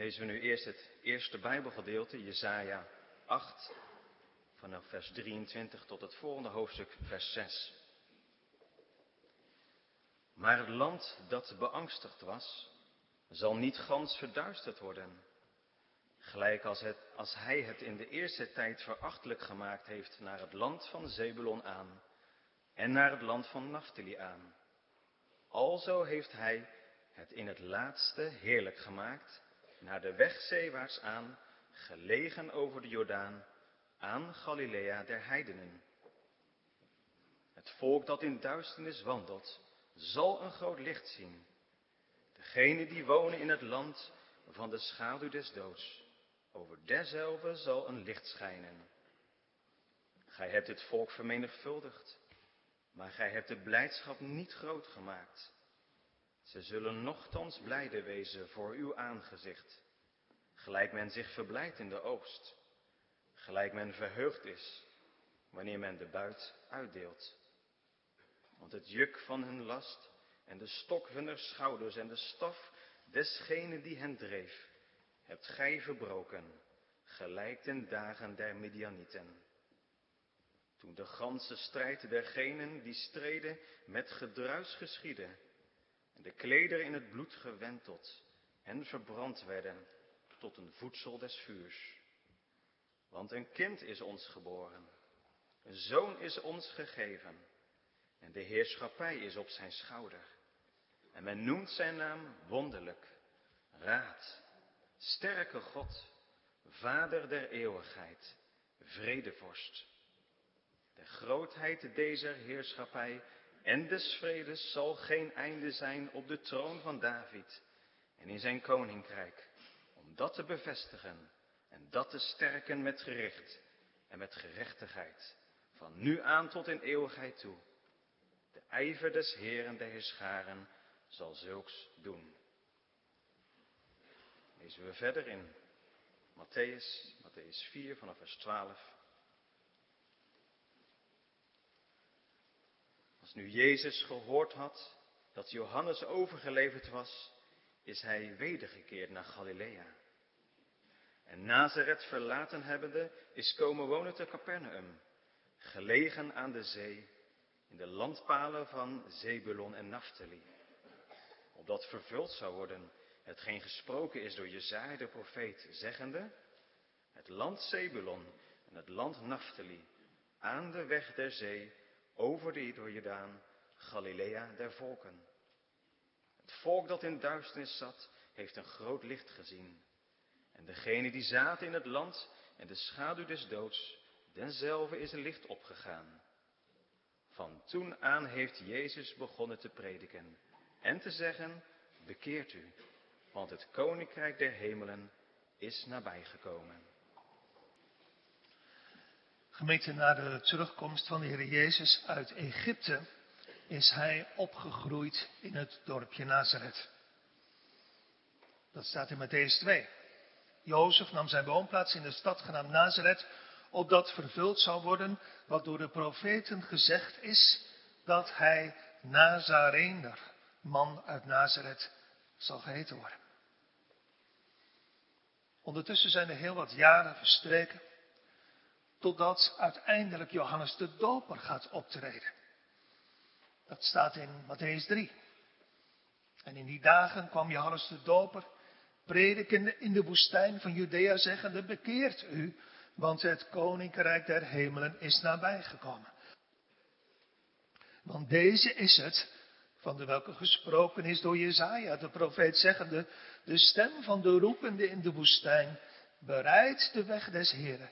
lezen we nu eerst het eerste Bijbelgedeelte, Jesaja 8, vanaf vers 23 tot het volgende hoofdstuk, vers 6. Maar het land dat beangstigd was, zal niet gans verduisterd worden. Gelijk als, het, als hij het in de eerste tijd verachtelijk gemaakt heeft naar het land van Zebulon aan en naar het land van Naphtali aan. Alzo heeft hij het in het laatste heerlijk gemaakt, naar de weg zeewaarts aan, gelegen over de Jordaan, aan Galilea der heidenen. Het volk dat in duisternis wandelt, zal een groot licht zien. Degenen die wonen in het land van de schaduw des doods, over derzelfde zal een licht schijnen. Gij hebt het volk vermenigvuldigd, maar gij hebt de blijdschap niet groot gemaakt. Ze zullen nochtans blijde wezen voor uw aangezicht, gelijk men zich verblijdt in de oogst, gelijk men verheugd is wanneer men de buit uitdeelt. Want het juk van hun last en de stok hunner schouders en de staf desgene die hen dreef, hebt gij verbroken, gelijk ten dagen der Midianieten. Toen de ganse strijd dergenen die streden met gedruis geschiedde, de klederen in het bloed gewenteld en verbrand werden tot een voedsel des vuurs. Want een kind is ons geboren, een zoon is ons gegeven, en de heerschappij is op zijn schouder. En men noemt zijn naam wonderlijk, raad, sterke God, vader der eeuwigheid, vredevorst. De grootheid deze heerschappij en des vredes zal geen einde zijn op de troon van David en in zijn koninkrijk, om dat te bevestigen en dat te sterken met gericht en met gerechtigheid, van nu aan tot in eeuwigheid toe. De ijver des Heeren der Heerscharen zal zulks doen. Lezen we verder in Matthäus, Matthäus 4 vanaf vers 12. Als nu Jezus gehoord had dat Johannes overgeleverd was, is hij wedergekeerd naar Galilea. En Nazareth verlaten hebbende, is komen wonen te Capernaum, gelegen aan de zee, in de landpalen van Zebulon en Naphtali. Opdat vervuld zou worden hetgeen gesproken is door Jezaja de profeet, zeggende, het land Zebulon en het land Naphtali, aan de weg der zee, over de Jordaan, Galilea der volken. Het volk dat in duisternis zat, heeft een groot licht gezien. En degene die zaten in het land en de schaduw des doods, denzelve is een licht opgegaan. Van toen aan heeft Jezus begonnen te prediken en te zeggen, bekeert u, want het koninkrijk der hemelen is nabijgekomen. Gemeente, na de terugkomst van de Heer Jezus uit Egypte is hij opgegroeid in het dorpje Nazareth. Dat staat in Matthäus 2. Jozef nam zijn woonplaats in de stad genaamd Nazareth, opdat vervuld zou worden wat door de profeten gezegd is, dat hij Nazarener, man uit Nazareth, zal geheten worden. Ondertussen zijn er heel wat jaren verstreken totdat uiteindelijk Johannes de Doper gaat optreden. Dat staat in Matthäus 3. En in die dagen kwam Johannes de Doper predikende in de woestijn van Judea zeggende, bekeert u, want het koninkrijk der hemelen is nabijgekomen. Want deze is het, van de welke gesproken is door Jezaja, de profeet zeggende, de stem van de roepende in de woestijn, bereid de weg des Heren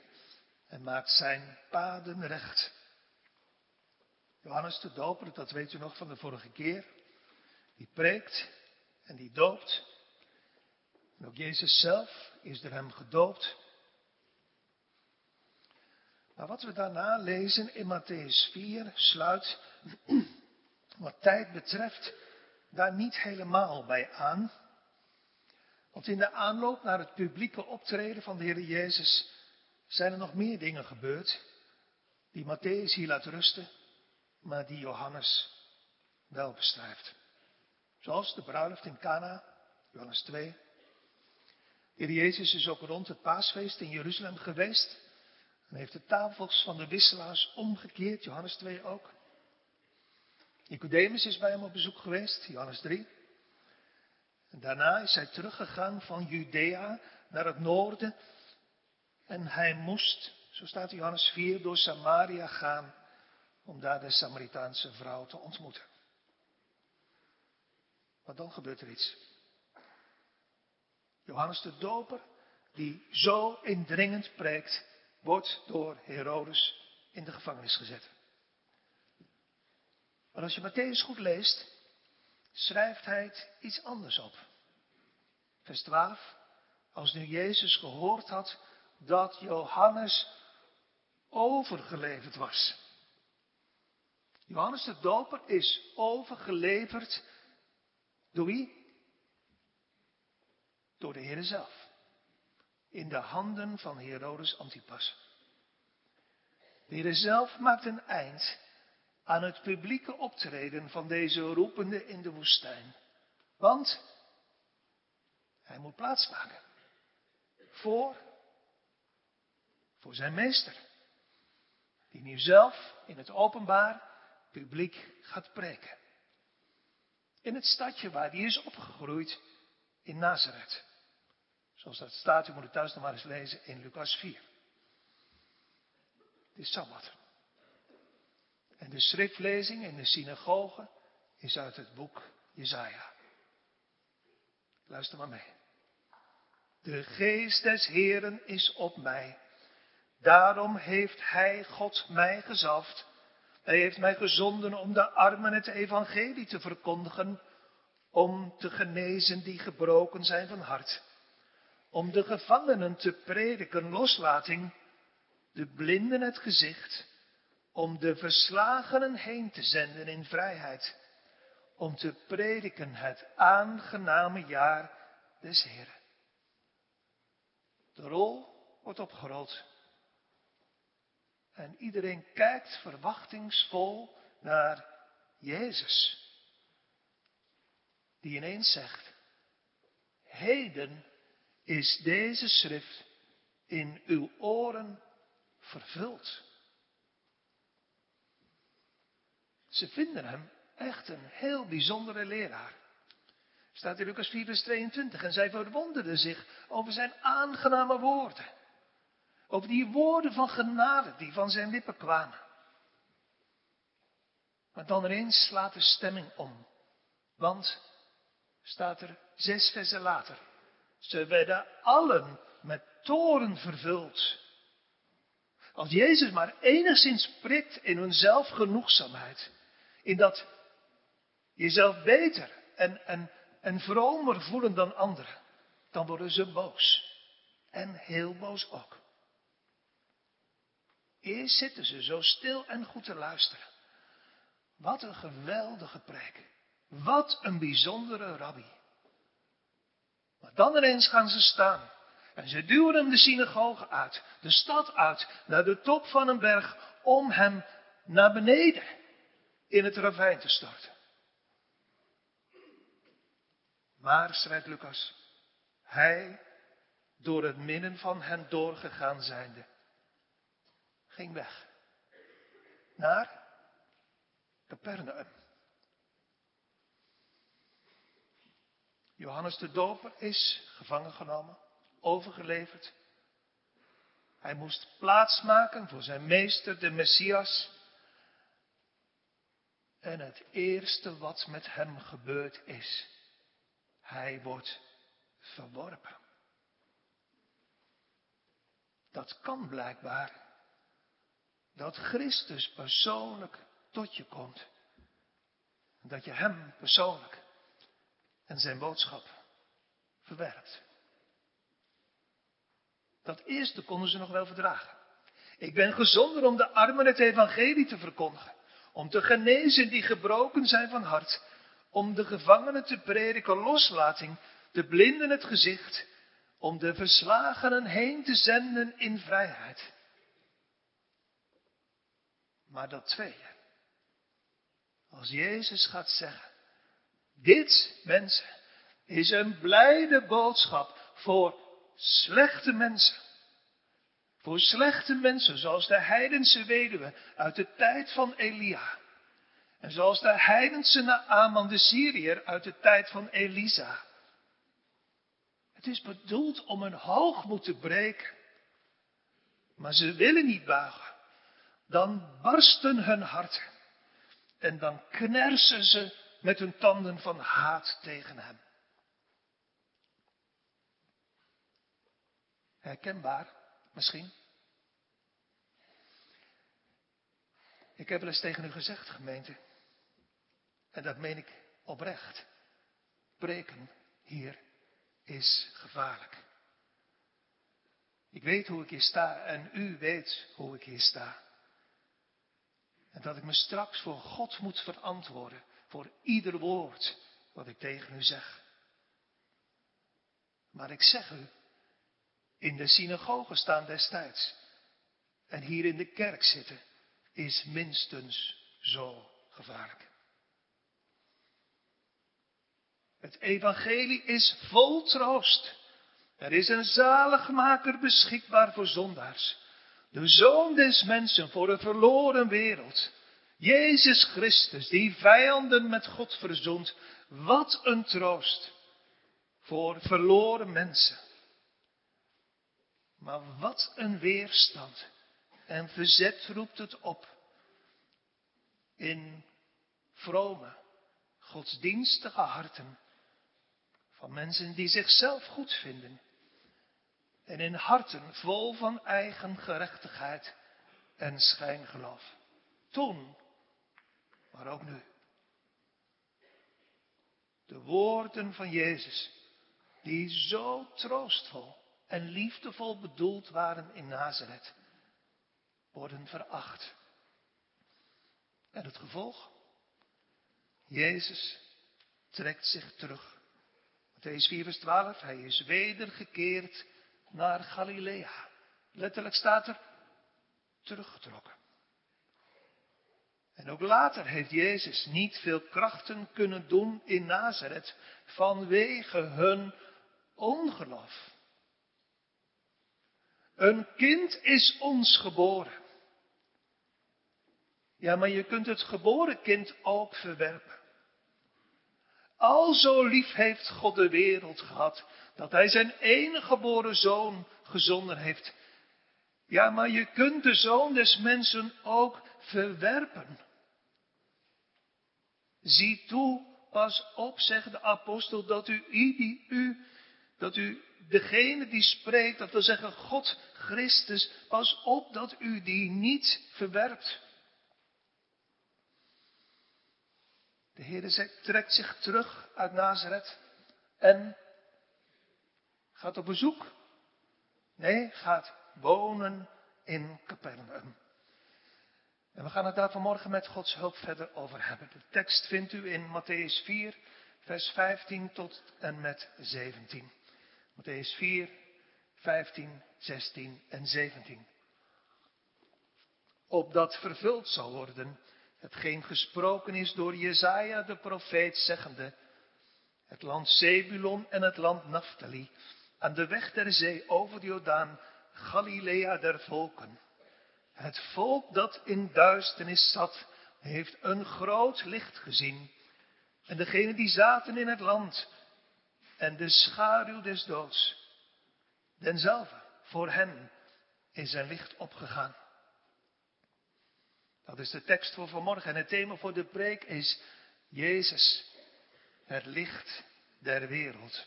en maakt zijn paden recht. Johannes de Doper, dat weet u nog van de vorige keer, die preekt en die doopt. En ook Jezus zelf is door hem gedoopt. Maar wat we daarna lezen in Matthäus 4 sluit wat tijd betreft daar niet helemaal bij aan. Want in de aanloop naar het publieke optreden van de Heer Jezus zijn er nog meer dingen gebeurd die Matthäus hier laat rusten, maar die Johannes wel beschrijft. Zoals de bruiloft in Cana, Johannes 2. Heer Jezus is ook rond het paasfeest in Jeruzalem geweest. En heeft de tafels van de wisselaars omgekeerd, Johannes 2 ook. Nicodemus is bij hem op bezoek geweest, Johannes 3. En daarna is hij teruggegaan van Judea naar het noorden. En hij moest, zo staat Johannes 4, door Samaria gaan om daar de Samaritaanse vrouw te ontmoeten. Maar dan gebeurt er iets. Johannes de Doper, die zo indringend preekt, wordt door Herodes in de gevangenis gezet. Maar als je Matthäus goed leest, schrijft hij iets anders op. Vers 12. Als nu Jezus gehoord had dat Johannes overgeleverd was. Johannes de Doper is overgeleverd door wie? Door de Heer zelf. In de handen van Herodes Antipas. De Heer zelf maakt een eind aan het publieke optreden van deze roepende in de woestijn. Want hij moet plaatsmaken voor, voor zijn meester. Die nu zelf in het openbaar publiek gaat preken. In het stadje waar hij is opgegroeid, in Nazareth. Zoals dat staat, u moet het thuis nog maar eens lezen in Lucas 4. Het is Sabbat. En de schriftlezing in de synagoge is uit het boek Jezaja. Luister maar mee. De geest des Heren is op mij. Daarom heeft Hij, God, mij gezalfd. Hij heeft mij gezonden om de armen het evangelie te verkondigen, om te genezen die gebroken zijn van hart, om de gevangenen te prediken loslating, de blinden het gezicht, om de verslagenen heen te zenden in vrijheid, om te prediken het aangename jaar des Heren. De rol wordt opgerold. En iedereen kijkt verwachtingsvol naar Jezus. Die ineens zegt, heden is deze schrift in uw oren vervuld. Ze vinden hem echt een heel bijzondere leraar. Staat in Lucas 4, vers 22. En zij verwonderden zich over zijn aangename woorden. Over die woorden van genade die van zijn lippen kwamen. Maar dan ineens slaat de stemming om. Want, staat er zes versen later, ze werden allen met toren vervuld. Als Jezus maar enigszins prikt in hun zelfgenoegzaamheid, in dat jezelf beter en, en, en vromer voelen dan anderen, dan worden ze boos. En heel boos ook. Eerst zitten ze zo stil en goed te luisteren. Wat een geweldige preek. Wat een bijzondere rabbi. Maar dan ineens gaan ze staan. En ze duwen hem de synagoge uit, de stad uit, naar de top van een berg, om hem naar beneden in het ravijn te storten. Maar, schrijft Lucas, hij, door het midden van hen doorgegaan zijnde, ging weg. Naar Capernaum. Johannes de Doper is gevangen genomen, overgeleverd. Hij moest plaatsmaken voor zijn meester, de Messias. En het eerste wat met hem gebeurd is, hij wordt verworpen. Dat kan blijkbaar dat Christus persoonlijk tot je komt. Dat je Hem persoonlijk en zijn boodschap verwerpt. Dat eerste konden ze nog wel verdragen. Ik ben gezonden om de armen het evangelie te verkondigen. Om te genezen die gebroken zijn van hart. Om de gevangenen te prediken loslating. De blinden het gezicht. Om de verslagenen heen te zenden in vrijheid. Maar dat tweede. Als Jezus gaat zeggen, dit mensen is een blijde boodschap voor slechte mensen. Voor slechte mensen, zoals de heidense weduwe uit de tijd van Elia. En zoals de heidense Naaman de Syriër uit de tijd van Elisa. Het is bedoeld om een hoogmoed te breken. Maar ze willen niet buigen. Dan barsten hun harten. En dan knersen ze met hun tanden van haat tegen hem. Herkenbaar, misschien. Ik heb wel eens tegen u gezegd, gemeente, en dat meen ik oprecht. Preken hier is gevaarlijk. Ik weet hoe ik hier sta en u weet hoe ik hier sta. Dat ik me straks voor God moet verantwoorden voor ieder woord wat ik tegen u zeg. Maar ik zeg u, in de synagoge staan destijds en hier in de kerk zitten is minstens zo gevaarlijk. Het evangelie is vol troost. Er is een zaligmaker beschikbaar voor zondaars. De zoon des mensen voor een verloren wereld. Jezus Christus, die vijanden met God verzoent. Wat een troost voor verloren mensen. Maar wat een weerstand en verzet roept het op in vrome, godsdienstige harten van mensen die zichzelf goed vinden en in harten vol van eigen gerechtigheid en schijngeloof. Toen, maar ook nu. De woorden van Jezus, die zo troostvol en liefdevol bedoeld waren in Nazareth, worden veracht. En het gevolg? Jezus trekt zich terug. Matthäus 4 vers 12, hij is wedergekeerd naar Galilea. Letterlijk staat er teruggetrokken. En ook later heeft Jezus niet veel krachten kunnen doen in Nazareth vanwege hun ongeloof. Een kind is ons geboren. Ja, maar je kunt het geboren kind ook verwerpen. Al zo lief heeft God de wereld gehad, dat Hij zijn enige geboren zoon gezonden heeft. Ja, maar je kunt de zoon des mensen ook verwerpen. Zie toe, pas op, zegt de apostel, dat u, die u, dat u degene die spreekt, dat wil zeggen God Christus, pas op dat u die niet verwerpt. De Heer trekt zich terug uit Nazareth en gaat op bezoek. Nee, gaat wonen in Capernaum. En we gaan het daar vanmorgen met Gods hulp verder over hebben. De tekst vindt u in Matthäus 4, vers 15 tot en met 17. Matthäus 4, 15, 16 en 17. Opdat vervuld zal worden hetgeen gesproken is door Jezaja de profeet zeggende, het land Zebulon en het land Naphtali, aan de weg der zee over de Jordaan, Galilea der volken. Het volk dat in duisternis zat, heeft een groot licht gezien. En degenen die zaten in het land en de schaduw des doods, denzelfde, voor hen is een licht opgegaan. Dat is de tekst voor vanmorgen. En het thema voor de preek is Jezus, het licht der wereld.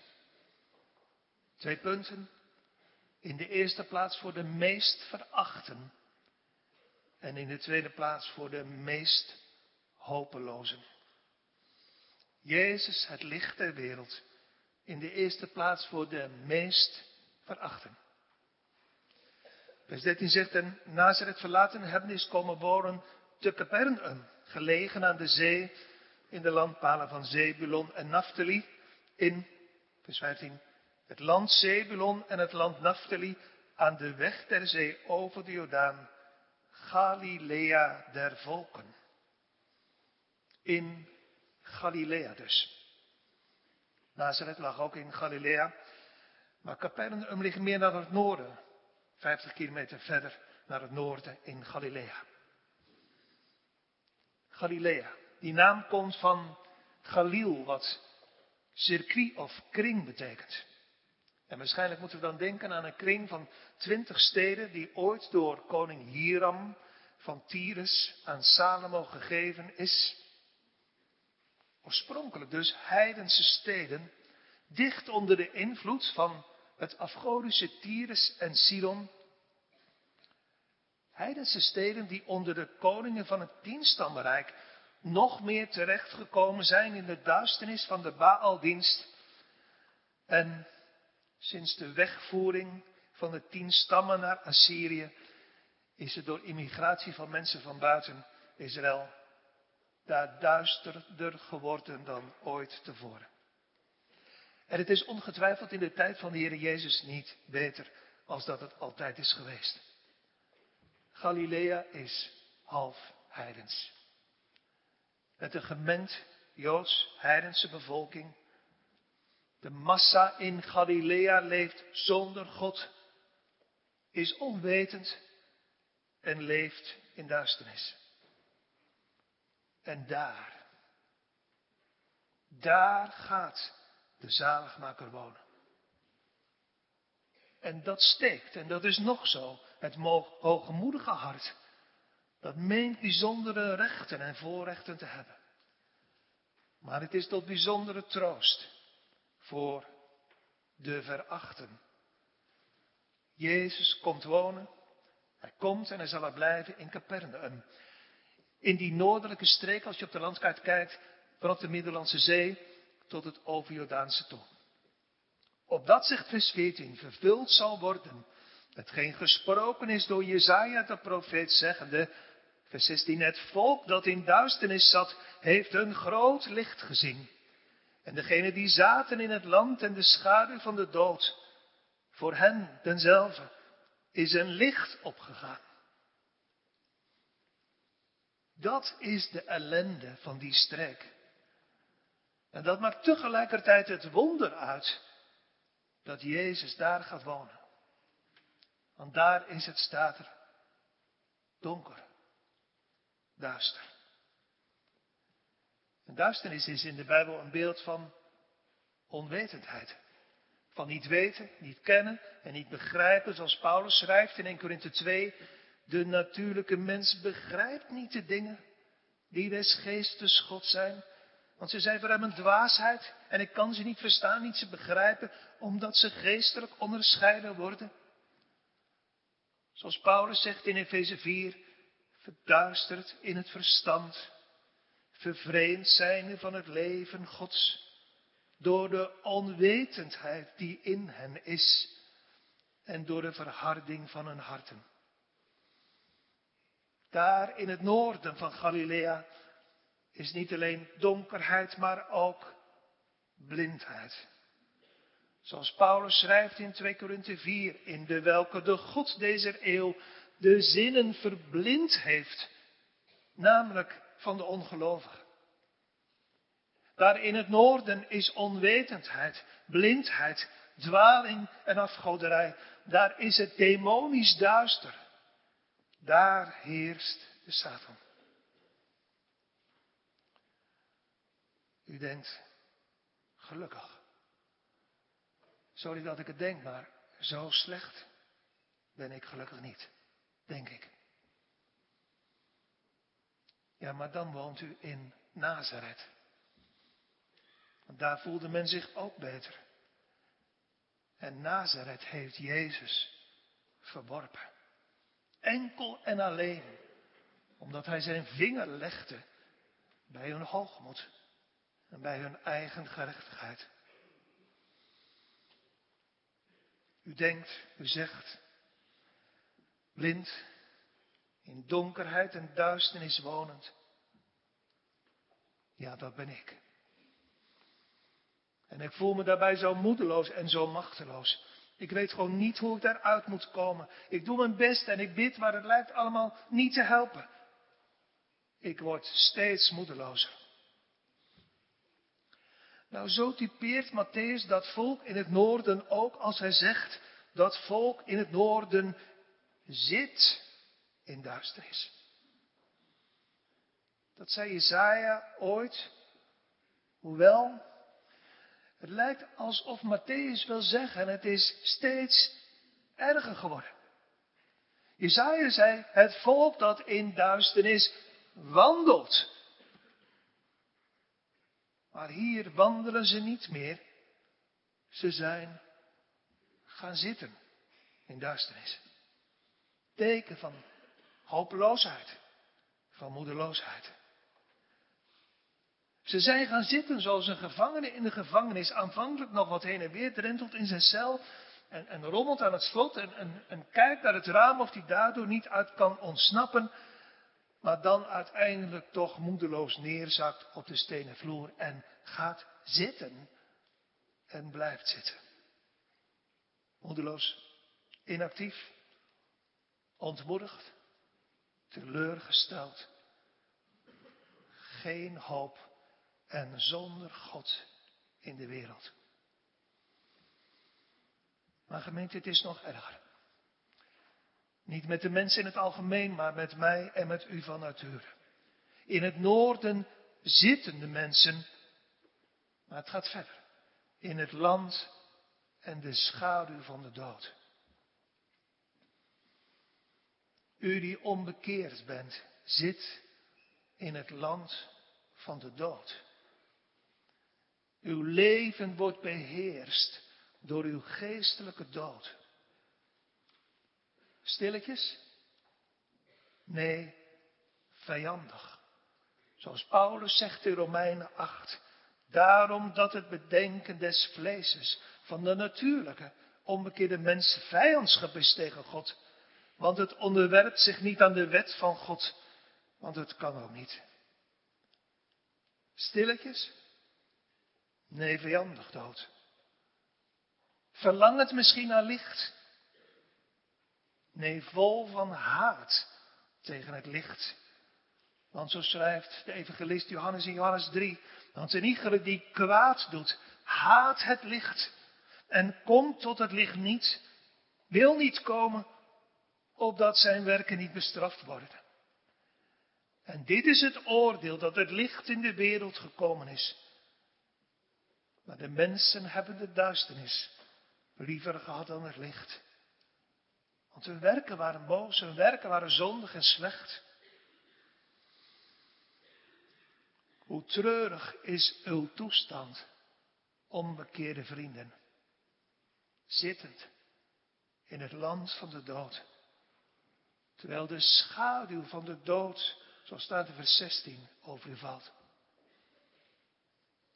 Twee punten. In de eerste plaats voor de meest verachten. En in de tweede plaats voor de meest hopelozen. Jezus, het licht der wereld. In de eerste plaats voor de meest verachten. Vers 13 zegt, en Nazareth verlaten hebben is komen wonen te Capernaum, gelegen aan de zee, in de landpalen van Zebulon en Naphtali, in, vers 15, het land Zebulon en het land Naphtali, aan de weg der zee over de Jordaan, Galilea der volken. In Galilea dus. Nazareth lag ook in Galilea. Maar Capernaum ligt meer naar het noorden, 50 kilometer verder naar het noorden in Galilea. Galilea, die naam komt van Galil, wat circuit of kring betekent. En waarschijnlijk moeten we dan denken aan een kring van twintig steden die ooit door koning Hiram van Tyrus aan Salomo gegeven is. Oorspronkelijk dus heidense steden, dicht onder de invloed van het afgodische Tyrus en Sidon. Heidense steden die onder de koningen van het tienstammenrijk nog meer terechtgekomen zijn in de duisternis van de Baaldienst. En sinds de wegvoering van de tien stammen naar Assyrië is het door immigratie van mensen van buiten Israël daar duisterder geworden dan ooit tevoren. En het is ongetwijfeld in de tijd van de Heer Jezus niet beter als dat het altijd is geweest. Galilea is half heidens. Met een gemengd Joods-heidense bevolking. De massa in Galilea leeft zonder God, is onwetend en leeft in duisternis. En daar, daar gaat de zaligmaker wonen. En dat steekt, en dat is nog zo, het hoogmoedige hart, dat meent bijzondere rechten en voorrechten te hebben. Maar het is tot bijzondere troost voor de verachten. Jezus komt wonen, hij komt en hij zal er blijven in Capernaum. In die noordelijke streek, als je op de landkaart kijkt, vanaf de Middellandse Zee tot het Overjordaanse toe. Opdat, zegt vers 14, vervuld zal worden hetgeen gesproken is door Jezaja de profeet zeggende, vers 16, het volk dat in duisternis zat, heeft een groot licht gezien. En degenen die zaten in het land en de schaduw van de dood, voor hen denzelve is een licht opgegaan. Dat is de ellende van die streek. En dat maakt tegelijkertijd het wonder uit dat Jezus daar gaat wonen. Want daar is het, staat er, donker, duister. En duisternis is in de Bijbel een beeld van onwetendheid. Van niet weten, niet kennen en niet begrijpen, zoals Paulus schrijft in 1 Korinthe 2. De natuurlijke mens begrijpt niet de dingen die des geestes God zijn. Want ze zijn voor hem een dwaasheid en ik kan ze niet verstaan, niet ze begrijpen, omdat ze geestelijk onderscheiden worden. Zoals Paulus zegt in Efeze 4, verduisterd in het verstand, vervreemd zijnde van het leven Gods, door de onwetendheid die in hen is en door de verharding van hun harten. Daar in het noorden van Galilea is niet alleen donkerheid, maar ook blindheid. Zoals Paulus schrijft in 2 Korinthe 4, in de welke de God deze eeuw de zinnen verblind heeft, namelijk van de ongelovigen. Daar in het noorden is onwetendheid, blindheid, dwaling en afgoderij. Daar is het demonisch duister. Daar heerst de Satan. U denkt, gelukkig. Sorry dat ik het denk, maar zo slecht ben ik gelukkig niet, denk ik. Ja, maar dan woont u in Nazareth. Want daar voelde men zich ook beter. En Nazareth heeft Jezus verworpen. Enkel en alleen omdat hij zijn vinger legde bij hun hoogmoed en bij hun eigen gerechtigheid. U denkt, u zegt, blind, in donkerheid en duisternis wonend. Ja, dat ben ik. En ik voel me daarbij zo moedeloos en zo machteloos. Ik weet gewoon niet hoe ik daaruit moet komen. Ik doe mijn best en ik bid, maar het lijkt allemaal niet te helpen. Ik word steeds moedelozer. Nou, zo typeert Matthäus dat volk in het noorden ook als hij zegt dat volk in het noorden zit in duisternis. Dat zei Jezaja ooit, hoewel het lijkt alsof Matthäus wil zeggen, het is steeds erger geworden. Jezaja zei, het volk dat in duisternis wandelt. Maar hier wandelen ze niet meer. Ze zijn gaan zitten in duisternis. Teken van hopeloosheid, van moedeloosheid. Ze zijn gaan zitten zoals een gevangene in de gevangenis, aanvankelijk nog wat heen en weer drentelt in zijn cel en, en rommelt aan het slot en, en, en kijkt naar het raam of hij daardoor niet uit kan ontsnappen, maar dan uiteindelijk toch moedeloos neerzakt op de stenen vloer en gaat zitten en blijft zitten. Moedeloos, inactief, ontmoedigd, teleurgesteld, geen hoop en zonder God in de wereld. Maar gemeente, het is nog erger. Niet met de mensen in het algemeen, maar met mij en met u van nature. In het noorden zitten de mensen, maar het gaat verder. In het land en de schaduw van de dood. U die onbekeerd bent, zit in het land van de dood. Uw leven wordt beheerst door uw geestelijke dood. Stilletjes? Nee, vijandig. Zoals Paulus zegt in Romeinen 8. Daarom dat het bedenken des vleeses van de natuurlijke, onbekeerde mens vijandschap is tegen God. Want het onderwerpt zich niet aan de wet van God, want het kan ook niet. Stilletjes? Nee, vijandig dood. Verlangend misschien naar licht? Nee, vol van haat tegen het licht. Want zo schrijft de evangelist Johannes in Johannes 3. Want een die kwaad doet, haat het licht. En komt tot het licht niet, wil niet komen, opdat zijn werken niet bestraft worden. En dit is het oordeel dat het licht in de wereld gekomen is. Maar de mensen hebben de duisternis liever gehad dan het licht. Want hun werken waren boos, hun werken waren zondig en slecht. Hoe treurig is uw toestand, onbekeerde vrienden, zittend in het land van de dood. Terwijl de schaduw van de dood, zoals staat in vers 16, over u valt.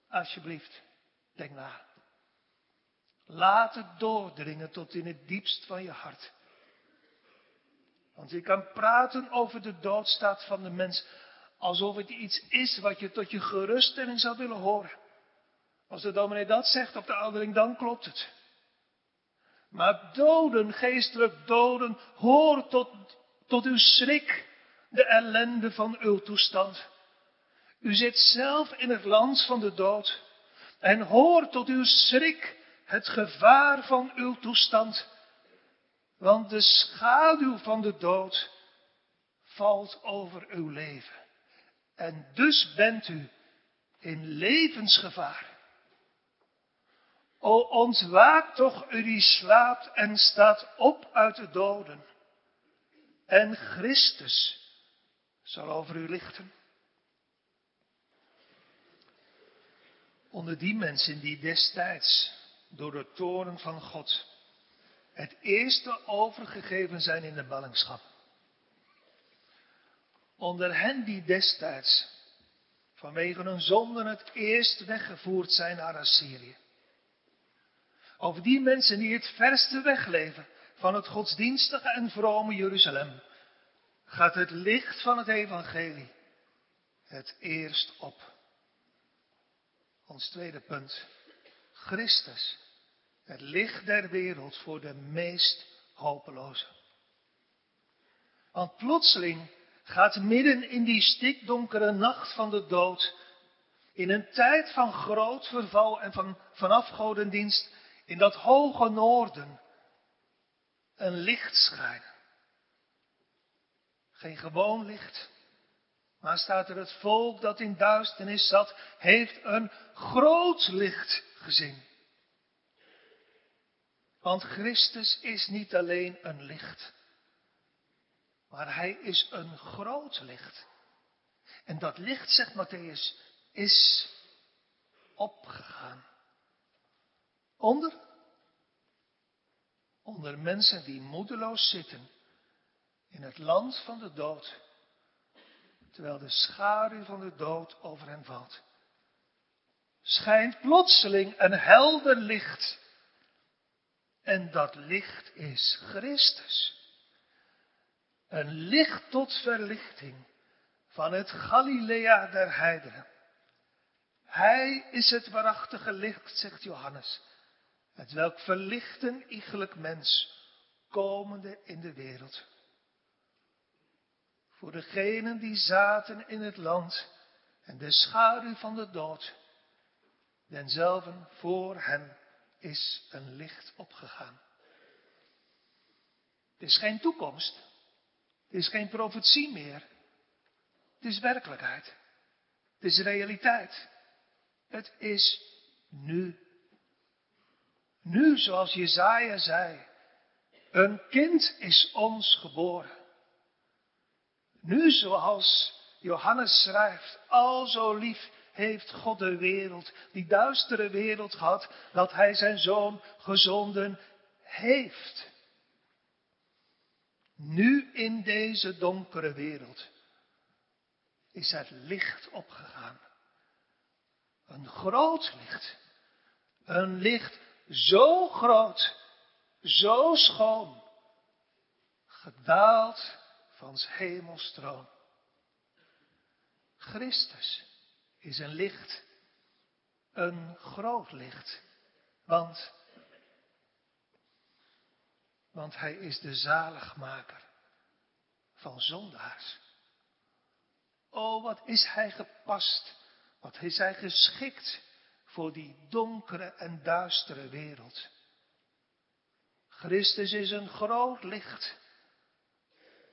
Alsjeblieft, denk na. Laat het doordringen tot in het diepst van je hart. Want je kan praten over de doodstaat van de mens alsof het iets is wat je tot je geruststelling zou willen horen. Als de dominee dat zegt op de oudering, dan klopt het. Maar doden, geestelijk doden, hoort tot, tot uw schrik de ellende van uw toestand. U zit zelf in het land van de dood en hoort tot uw schrik het gevaar van uw toestand. Want de schaduw van de dood valt over uw leven. En dus bent u in levensgevaar. O ontwaak toch u die slaapt en staat op uit de doden. En Christus zal over u lichten. Onder die mensen die destijds door de toren van God het eerste overgegeven zijn in de ballingschap. Onder hen die destijds vanwege hun zonden het eerst weggevoerd zijn naar Assyrië. Over die mensen die het verste wegleven van het godsdienstige en vrome Jeruzalem, gaat het licht van het evangelie het eerst op. Ons tweede punt. Christus, het licht der wereld voor de meest hopeloze. Want plotseling gaat midden in die stikdonkere nacht van de dood In een tijd van groot verval en van, van afgodendienst in dat hoge noorden een licht schijnen. Geen gewoon licht, maar staat er het volk dat in duisternis zat, heeft een groot licht gezien. Want Christus is niet alleen een licht, maar hij is een groot licht. En dat licht, zegt Matthäus, is opgegaan. Onder? Onder mensen die moedeloos zitten in het land van de dood, terwijl de schaduw van de dood over hen valt. Schijnt plotseling een helder licht. En dat licht is Christus. Een licht tot verlichting van het Galilea der heidenen. Hij is het waarachtige licht, zegt Johannes, het welk verlicht een iegelijk mens, komende in de wereld. Voor degenen die zaten in het land en de schaduw van de dood, denzelven voor hen is een licht opgegaan. Het is geen toekomst, het is geen profetie meer, het is werkelijkheid, het is realiteit. Het is nu. Nu, zoals Jezaja zei, een kind is ons geboren. Nu, zoals Johannes schrijft, al zo lief heeft God de wereld, die duistere wereld gehad, dat hij zijn zoon gezonden heeft. Nu in deze donkere wereld is het licht opgegaan. Een groot licht. Een licht zo groot, zo schoon, gedaald van hemelstroom. Christus is een licht, een groot licht, want, want hij is de zaligmaker van zondaars. O, wat is hij gepast wat is hij geschikt voor die donkere en duistere wereld? Christus is een groot licht,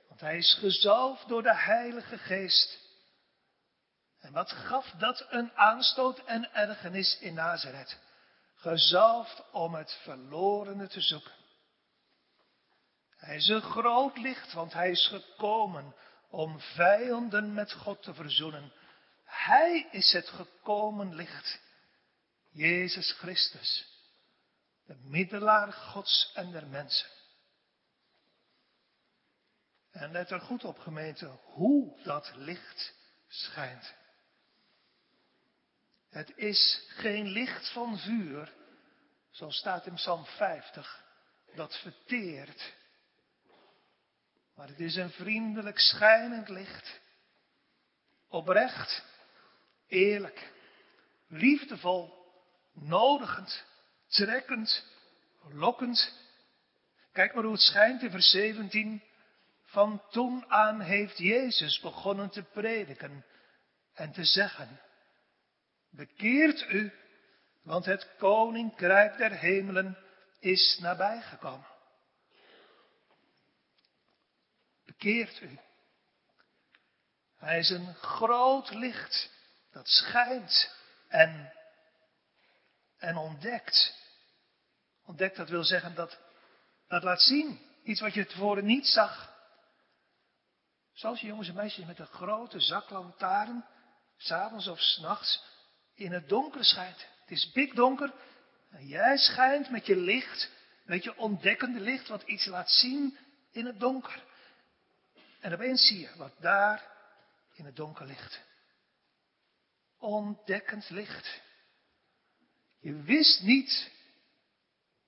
want hij is gezalfd door de Heilige Geest. En wat gaf dat een aanstoot en ergernis in Nazareth? Gezalfd om het verlorene te zoeken. Hij is een groot licht, want hij is gekomen om vijanden met God te verzoenen hij is het gekomen licht. Jezus Christus. De middelaar Gods en der mensen. En let er goed op gemeente hoe dat licht schijnt. Het is geen licht van vuur, zoals staat in Psalm 50, dat verteert. Maar het is een vriendelijk schijnend licht. Oprecht eerlijk, liefdevol, nodigend, trekkend, lokkend. Kijk maar hoe het schijnt in vers 17. Van toen aan heeft Jezus begonnen te prediken en te zeggen, bekeert u, want het koninkrijk der hemelen is nabijgekomen. Bekeert u. Hij is een groot licht dat schijnt en, en ontdekt. Ontdekt, dat wil zeggen dat, dat laat zien. Iets wat je tevoren niet zag. Zoals jongens en meisjes met een grote zaklantaarn, s'avonds of s'nachts, in het donker schijnt. Het is pikdonker. En jij schijnt met je licht, met je ontdekkende licht, wat iets laat zien in het donker. En opeens zie je wat daar in het donker ligt ontdekkend licht. Je wist niet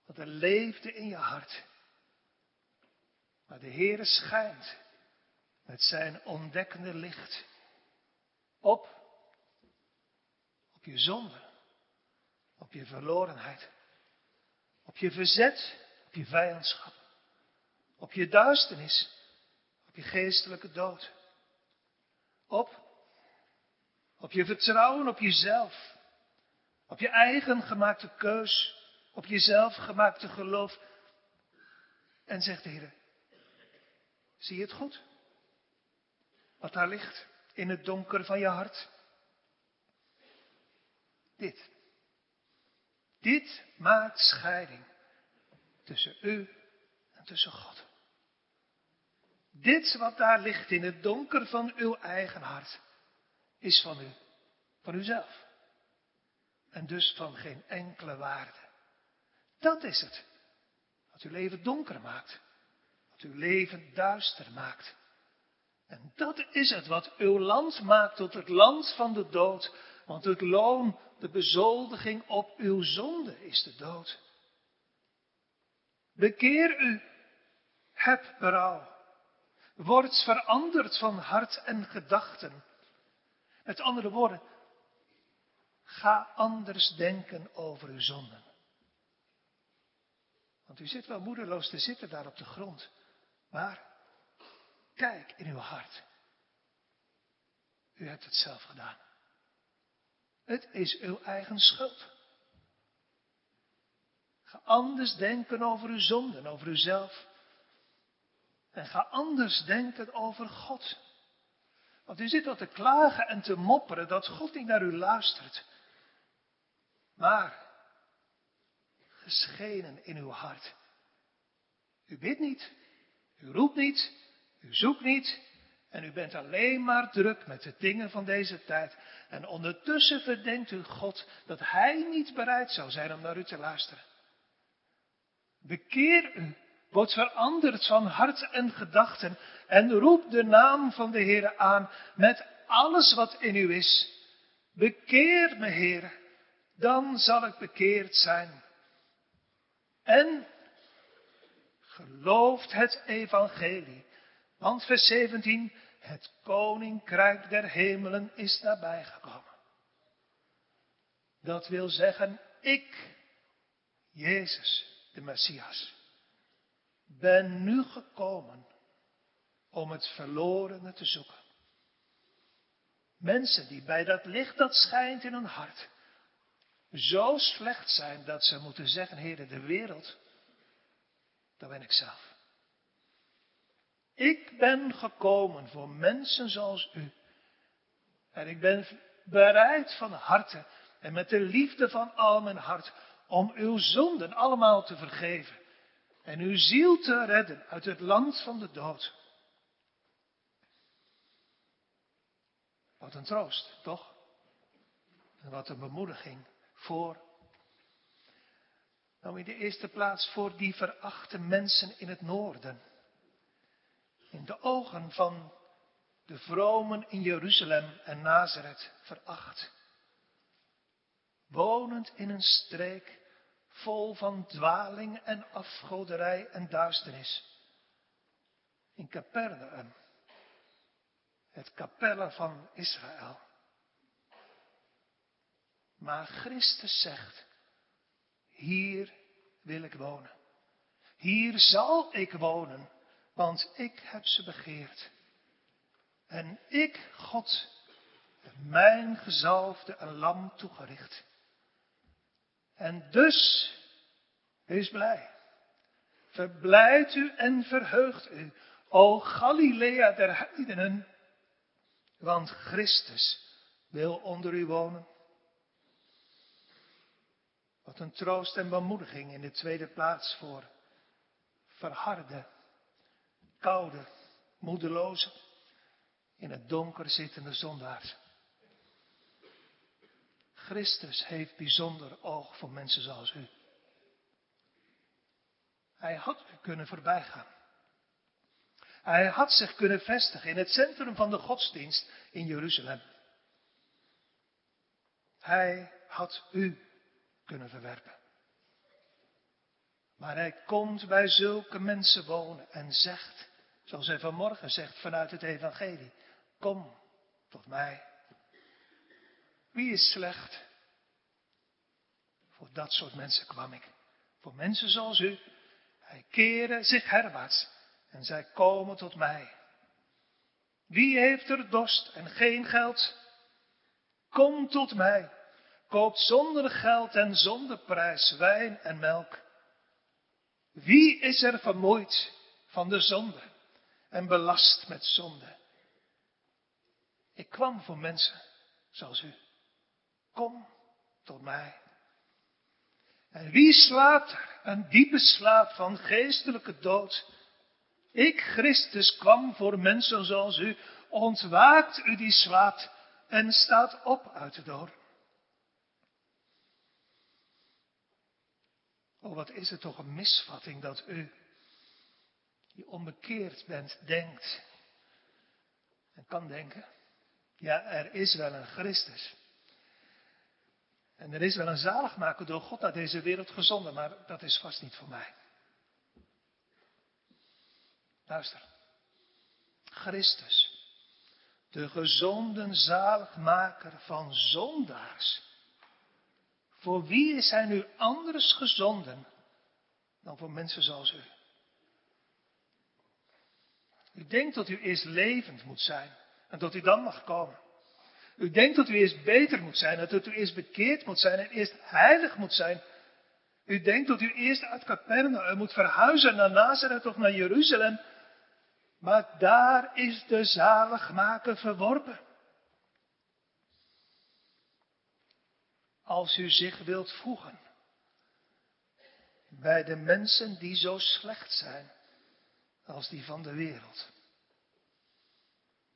wat er leefde in je hart. Maar de Heere schijnt met zijn ontdekkende licht op je zonde, op je verlorenheid, op je verzet, op je vijandschap, op je duisternis, op je geestelijke dood, op op je vertrouwen op jezelf, op je eigen gemaakte keus, op jezelf gemaakte geloof. En zegt de Heer, zie je het goed? Wat daar ligt in het donker van je hart? Dit. Dit maakt scheiding tussen u en tussen God. Dit wat daar ligt in het donker van uw eigen hart, is van u, van uzelf. En dus van geen enkele waarde. Dat is het. Wat uw leven donker maakt. Wat uw leven duister maakt. En dat is het wat uw land maakt tot het land van de dood. Want het loon, de bezoldiging op uw zonde is de dood. Bekeer u, heb berouw. Word veranderd van hart en gedachten. Met andere woorden, ga anders denken over uw zonden. Want u zit wel moedeloos te zitten daar op de grond. Maar kijk in uw hart. U hebt het zelf gedaan. Het is uw eigen schuld. Ga anders denken over uw zonden, over uzelf. En ga anders denken over God. Want u zit wel te klagen en te mopperen dat God niet naar u luistert. Maar, geschenen in uw hart. U bidt niet, u roept niet, u zoekt niet, en u bent alleen maar druk met de dingen van deze tijd. En ondertussen verdenkt u God dat Hij niet bereid zou zijn om naar u te luisteren. Bekeer u, word veranderd van hart en gedachten en roep de naam van de Heer aan met alles wat in u is. Bekeer me, Heer, dan zal ik bekeerd zijn. En gelooft het evangelie. Want vers 17, het koninkrijk der hemelen is nabijgekomen. Dat wil zeggen, ik, Jezus, de Messias, ben nu gekomen om het verlorene te zoeken. Mensen die bij dat licht dat schijnt in hun hart zo slecht zijn dat ze moeten zeggen, Heer, de wereld, dat ben ik zelf. Ik ben gekomen voor mensen zoals u. En ik ben bereid van harte en met de liefde van al mijn hart om uw zonden allemaal te vergeven en uw ziel te redden uit het land van de dood. Wat een troost, toch? En wat een bemoediging voor. Nou, in de eerste plaats voor die verachte mensen in het noorden. De ogen van de vromen in Jeruzalem en Nazareth veracht. Wonend in een streek vol van dwaling en afgoderij en duisternis. In Capernaum, het kapelle van Israël. Maar Christus zegt, hier wil ik wonen. Hier zal ik wonen, want ik heb ze begeerd. En ik, God, heb mijn gezalfde een lam toegericht. En dus, wees blij. Verblijdt u en verheugt u, o Galilea der heidenen, want Christus wil onder u wonen. Wat een troost en bemoediging in de tweede plaats voor verharde, koude, moedeloze, in het donker zittende zondaars. Christus heeft bijzonder oog voor mensen zoals u. Hij had u kunnen voorbijgaan. Hij had zich kunnen vestigen in het centrum van de godsdienst in Jeruzalem. Hij had u kunnen verwerpen. Maar hij komt bij zulke mensen wonen en zegt, zoals hij vanmorgen zegt vanuit het evangelie, kom tot mij. Wie is slecht? Voor dat soort mensen kwam ik. Voor mensen zoals u. Hij keren zich herwaarts en zij komen tot mij. Wie heeft er dorst en geen geld? kom tot mij. Koop zonder geld en zonder prijs wijn en melk. Wie is er vermoeid van de zonde en belast met zonde? Ik kwam voor mensen zoals u. Kom tot mij. En wie slaapt er een diepe slaap van geestelijke dood? Ik, Christus, kwam voor mensen zoals u. Ontwaakt u die slaapt en staat op uit de dood. Oh, wat is het toch een misvatting dat u, die onbekeerd bent, denkt en kan denken. Ja, er is wel een Christus. En er is wel een zaligmaker door God naar deze wereld gezonden, maar dat is vast niet voor mij. Luister. Christus, de gezonden zaligmaker van zondaars. Voor wie is hij nu anders gezonden dan voor mensen zoals u? U denkt dat u eerst levend moet zijn en dat u dan mag komen. U denkt dat u eerst beter moet zijn, dat u eerst bekeerd moet zijn en eerst heilig moet zijn. U denkt dat u eerst uit Capernaum moet verhuizen naar Nazareth of naar Jeruzalem. Maar daar is de zaligmaker verworpen. Als u zich wilt voegen bij de mensen die zo slecht zijn als die van de wereld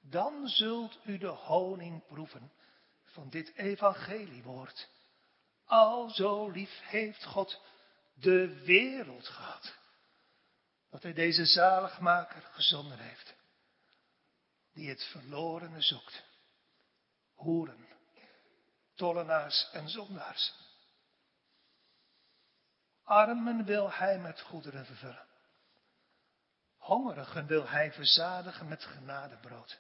dan zult u de honing proeven van dit evangeliewoord. Al zo lief heeft God de wereld gehad, dat hij deze zaligmaker gezonden heeft, die het verlorene zoekt. Hoeren, tollenaars en zondaars. Armen wil hij met goederen vervullen. Hongerigen wil hij verzadigen met genadebrood.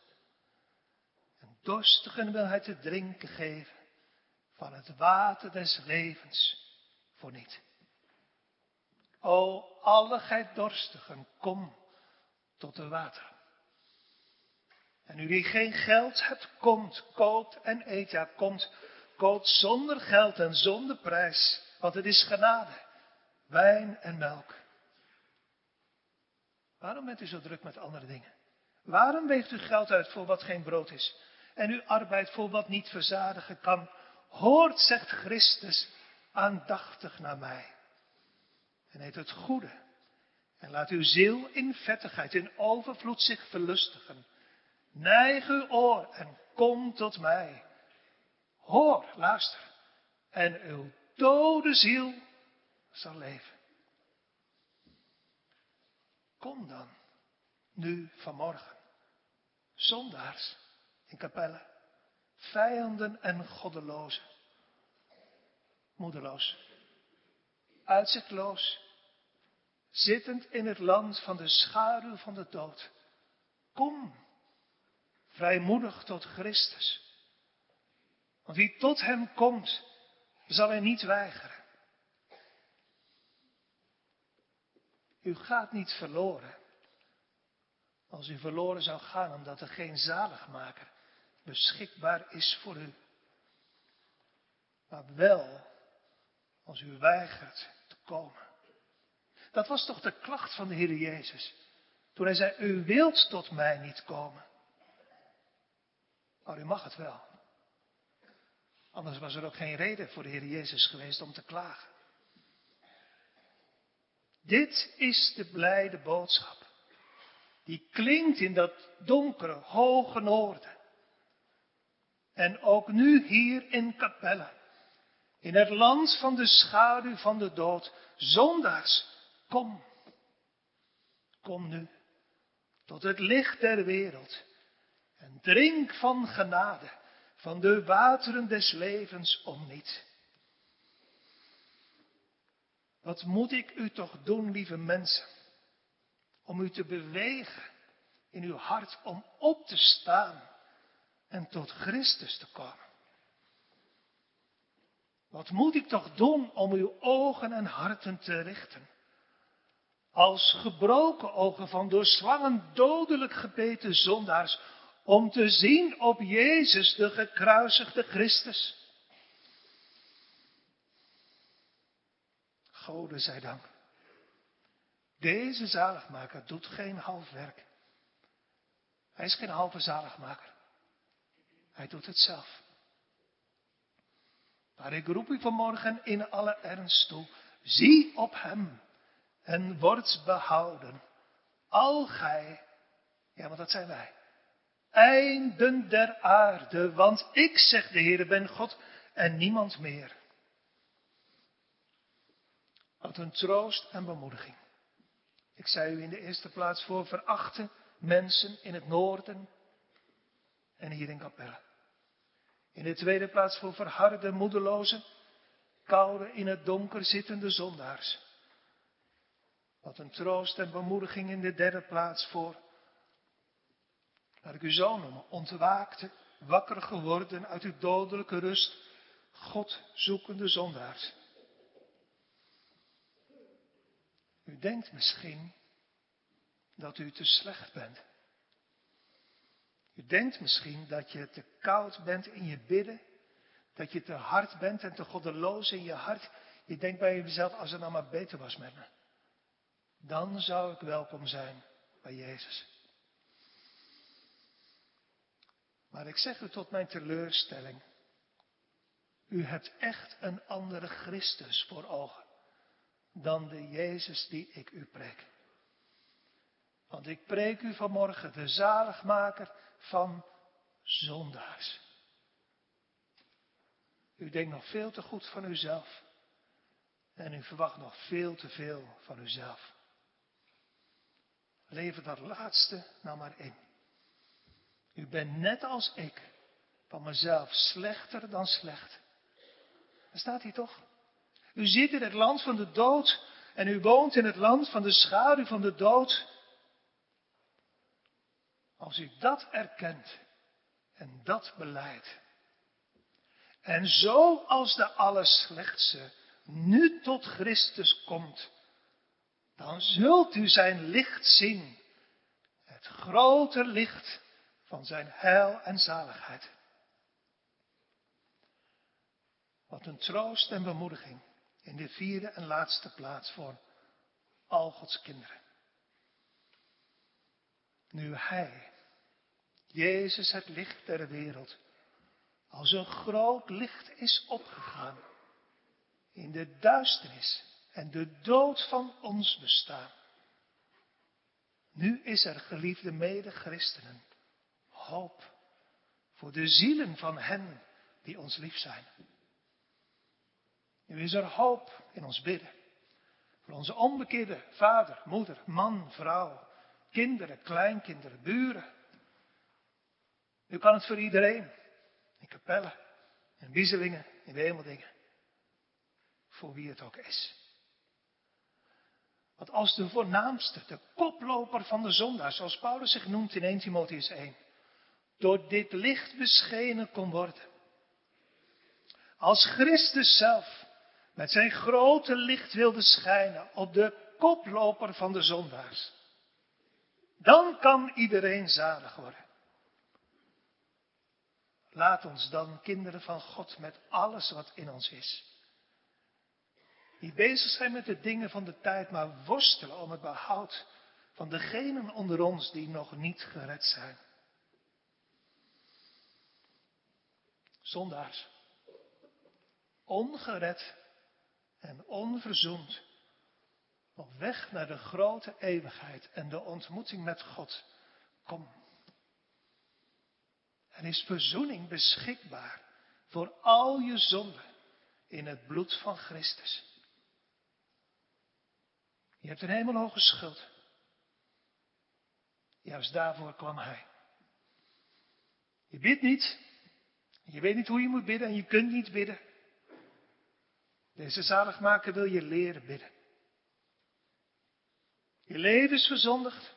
Dorstigen wil hij te drinken geven van het water des levens voor niet. O, alle gij dorstigen, kom tot de water. En u die geen geld hebt, komt, koopt en eet. Ja, komt, koopt zonder geld en zonder prijs, want het is genade, wijn en melk. Waarom bent u zo druk met andere dingen? Waarom weegt u geld uit voor wat geen brood is? en uw arbeid voor wat niet verzadigen kan. Hoort, zegt Christus, aandachtig naar mij. En eet het goede. En laat uw ziel in vettigheid, in overvloed zich verlustigen. Neig uw oor en kom tot mij. Hoor, luister. En uw dode ziel zal leven. Kom dan, nu vanmorgen, zondaars in kapellen. Vijanden en goddelozen. Moedeloos. Uitzichtloos. Zittend in het land van de schaduw van de dood. Kom, vrijmoedig tot Christus. Want wie tot hem komt, zal hij niet weigeren. U gaat niet verloren. Als u verloren zou gaan omdat er geen zaligmaker beschikbaar is voor u. Maar wel als u weigert te komen. Dat was toch de klacht van de Heer Jezus. Toen hij zei, u wilt tot mij niet komen. Maar u mag het wel. Anders was er ook geen reden voor de Heer Jezus geweest om te klagen. Dit is de blijde boodschap. Die klinkt in dat donkere, hoge noorden. En ook nu hier in Capelle. In het land van de schaduw van de dood. Zondags, kom. Kom nu tot het licht der wereld. En drink van genade, van de wateren des levens om niet. Wat moet ik u toch doen, lieve mensen, om u te bewegen in uw hart om op te staan en tot Christus te komen. Wat moet ik toch doen om uw ogen en harten te richten? Als gebroken ogen van door slangen dodelijk gebeten zondaars, om te zien op Jezus, de gekruisigde Christus. Gode zij dank. Deze zaligmaker doet geen half werk. Hij is geen halve zaligmaker. Hij doet het zelf. Maar ik roep u vanmorgen in alle ernst toe. Zie op hem en word behouden. Al gij, ja, want dat zijn wij. Einden der aarde, want ik, zeg de Heer, ben God en niemand meer. Wat een troost en bemoediging. Ik zei u in de eerste plaats voor verachte mensen in het noorden en hier in Capelle. In de tweede plaats voor verharde, moedeloze, koude, in het donker zittende zondaars. Wat een troost en bemoediging in de derde plaats voor, laat ik u zo noemen, ontwaakte, wakker geworden uit uw dodelijke rust, God zoekende zondaars. U denkt misschien dat u te slecht bent. U denkt misschien dat je te koud bent in je bidden, dat je te hard bent en te goddeloos in je hart. Je denkt bij jezelf, als het nou maar beter was met me, dan zou ik welkom zijn bij Jezus. Maar ik zeg u tot mijn teleurstelling, u hebt echt een andere Christus voor ogen dan de Jezus die ik u preek. Want ik preek u vanmorgen de zaligmaker van zondaars. U denkt nog veel te goed van uzelf. En u verwacht nog veel te veel van uzelf. Lever dat laatste nou maar in. U bent net als ik van mezelf slechter dan slecht. Dat staat hier toch? U zit in het land van de dood en u woont in het land van de schaduw van de dood. Als u dat erkent en dat beleidt. En zo als de allerslechtste nu tot Christus komt, dan zult u zijn licht zien. Het grote licht van zijn heil en zaligheid. Wat een troost en bemoediging in de vierde en laatste plaats voor al Gods kinderen. Nu Hij, Jezus het licht der wereld, als een groot licht is opgegaan in de duisternis en de dood van ons bestaan. Nu is er, geliefde mede-christenen, hoop voor de zielen van hen die ons lief zijn. Nu is er hoop in ons bidden. Voor onze onbekeerde vader, moeder, man, vrouw, kinderen, kleinkinderen, buren. U kan het voor iedereen. In kapellen, in wiezelingen, in wemeldingen. Voor wie het ook is. Want als de voornaamste, de koploper van de zondaar, zoals Paulus zich noemt in 1 Timotheus 1, door dit licht beschenen kon worden. Als Christus zelf met zijn grote licht wilde schijnen op de koploper van de zondaars. Dan kan iedereen zalig worden. Laat ons dan, kinderen van God, met alles wat in ons is. Niet bezig zijn met de dingen van de tijd, maar worstelen om het behoud van degenen onder ons die nog niet gered zijn. Zondaars. Ongered en onverzoend. Op weg naar de grote eeuwigheid en de ontmoeting met God. Kom. Er is verzoening beschikbaar voor al je zonden in het bloed van Christus. Je hebt een hemelhoge schuld. Juist daarvoor kwam Hij. Je bidt niet. Je weet niet hoe je moet bidden en je kunt niet bidden. Deze zaligmaker wil je leren bidden. Je leven is verzondigd.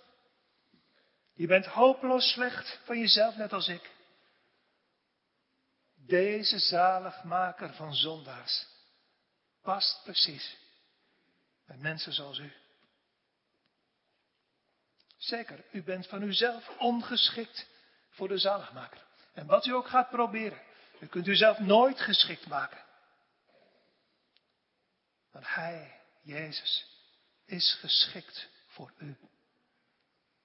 Je bent hopeloos slecht van jezelf, net als ik. Deze zaligmaker van zondaars past precies bij mensen zoals u. Zeker, u bent van uzelf ongeschikt voor de zaligmaker. En wat u ook gaat proberen, u kunt u zelf nooit geschikt maken. Want Hij, Jezus, is geschikt voor u.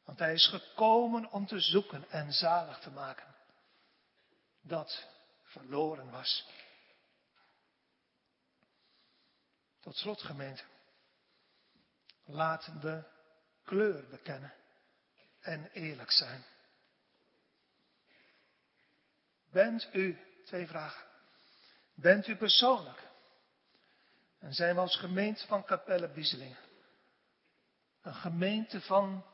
Want Hij is gekomen om te zoeken en zalig te maken. Dat verloren was. Tot slot, gemeente. Laten we kleur bekennen en eerlijk zijn. Bent u, twee vragen. Bent u persoonlijk en zijn we als gemeente van Capelle Bieselingen een gemeente van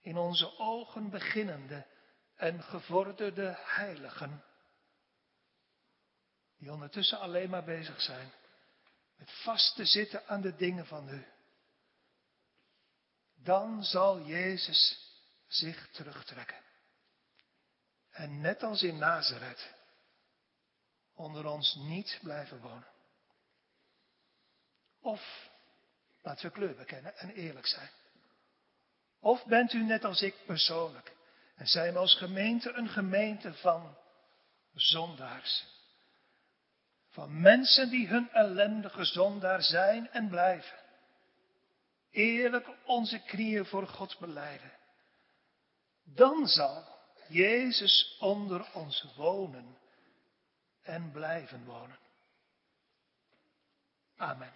in onze ogen beginnende en gevorderde heiligen, die ondertussen alleen maar bezig zijn met vast te zitten aan de dingen van u. Dan zal Jezus zich terugtrekken. En net als in Nazareth onder ons niet blijven wonen. Of laten we kleur bekennen en eerlijk zijn. Of bent u net als ik persoonlijk en zijn we als gemeente een gemeente van zondaars. Van mensen die hun ellendige zondaar zijn en blijven. Eerlijk onze knieën voor God beleiden. Dan zal Jezus onder ons wonen en blijven wonen. Amen.